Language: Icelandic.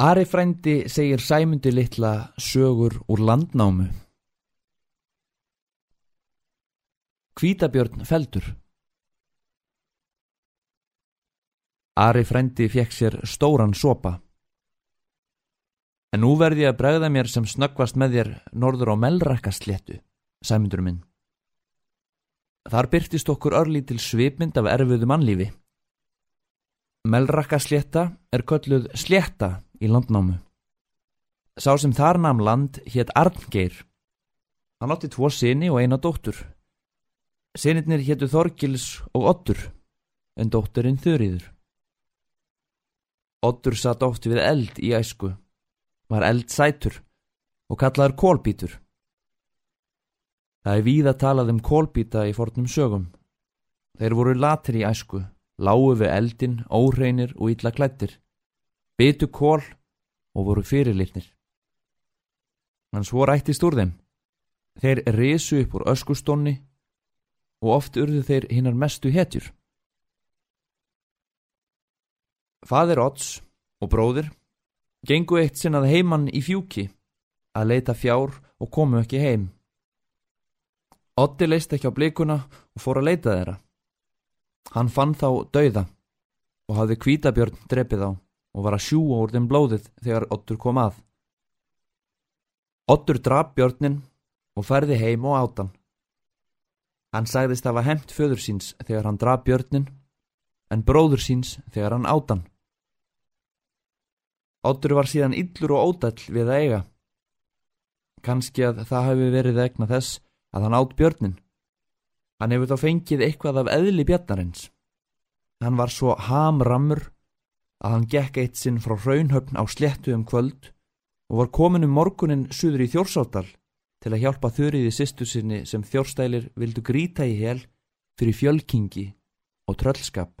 Ari frændi segir sæmundi litla sögur úr landnámu. Kvítabjörn feldur Ari frændi fekk sér stóran sopa. En nú verði ég að bregða mér sem snöggvast með þér norður á melrakkasléttu, sæmundur minn. Þar byrtist okkur örlítil svipmynd af erfiðu mannlífi. Melrakkaslétta er kölluð slétta í landnámu. Sá sem þar namn land hétt Arngeir. Hann átti tvo sinni og eina dóttur. Sinirnir héttu Þorgils og Ottur, en dótturinn Þurriður. Ottur satt oft við eld í æsku, var eldsætur og kallaður kólbítur. Það er víða talað um kólbíta í fornum sögum. Þeir voru latir í æsku, lágu við eldin, óreinir og illa klættir, byttu kól og voru fyrirlitnir. Hann svo rættist úr þeim. Þeir resu upp úr öskustónni og oft urðu þeir hinnar mestu hetjur. Fadir Odds og bróðir gengu eitt sinnað heimann í fjúki að leita fjár og komu ekki heim. Oddi leist ekki á blikuna og fór að leita þeirra. Hann fann þá dauða og hafði kvítabjörn drepið á og var að sjúa úr þeim blóðið þegar Oddur kom að. Oddur draf björnin og ferði heim og átan. Hann sagðist að hafa hemt föður síns þegar hann draf björnin en bróður síns þegar hann átan. Oddur var síðan yllur og ódall við að eiga. Kanski að það hefði verið egna þess að hann átt björnin. Hann hefur þá fengið eitthvað af eðli bjarnarins. Hann var svo hamrammur að hann gekk eitt sinn frá raunhöfn á slettu um kvöld og var komin um morgunin suður í þjórsáttal til að hjálpa þurriði sýstu sinni sem þjórstælir vildu gríta í hel fyrir fjölkingi og tröllskap.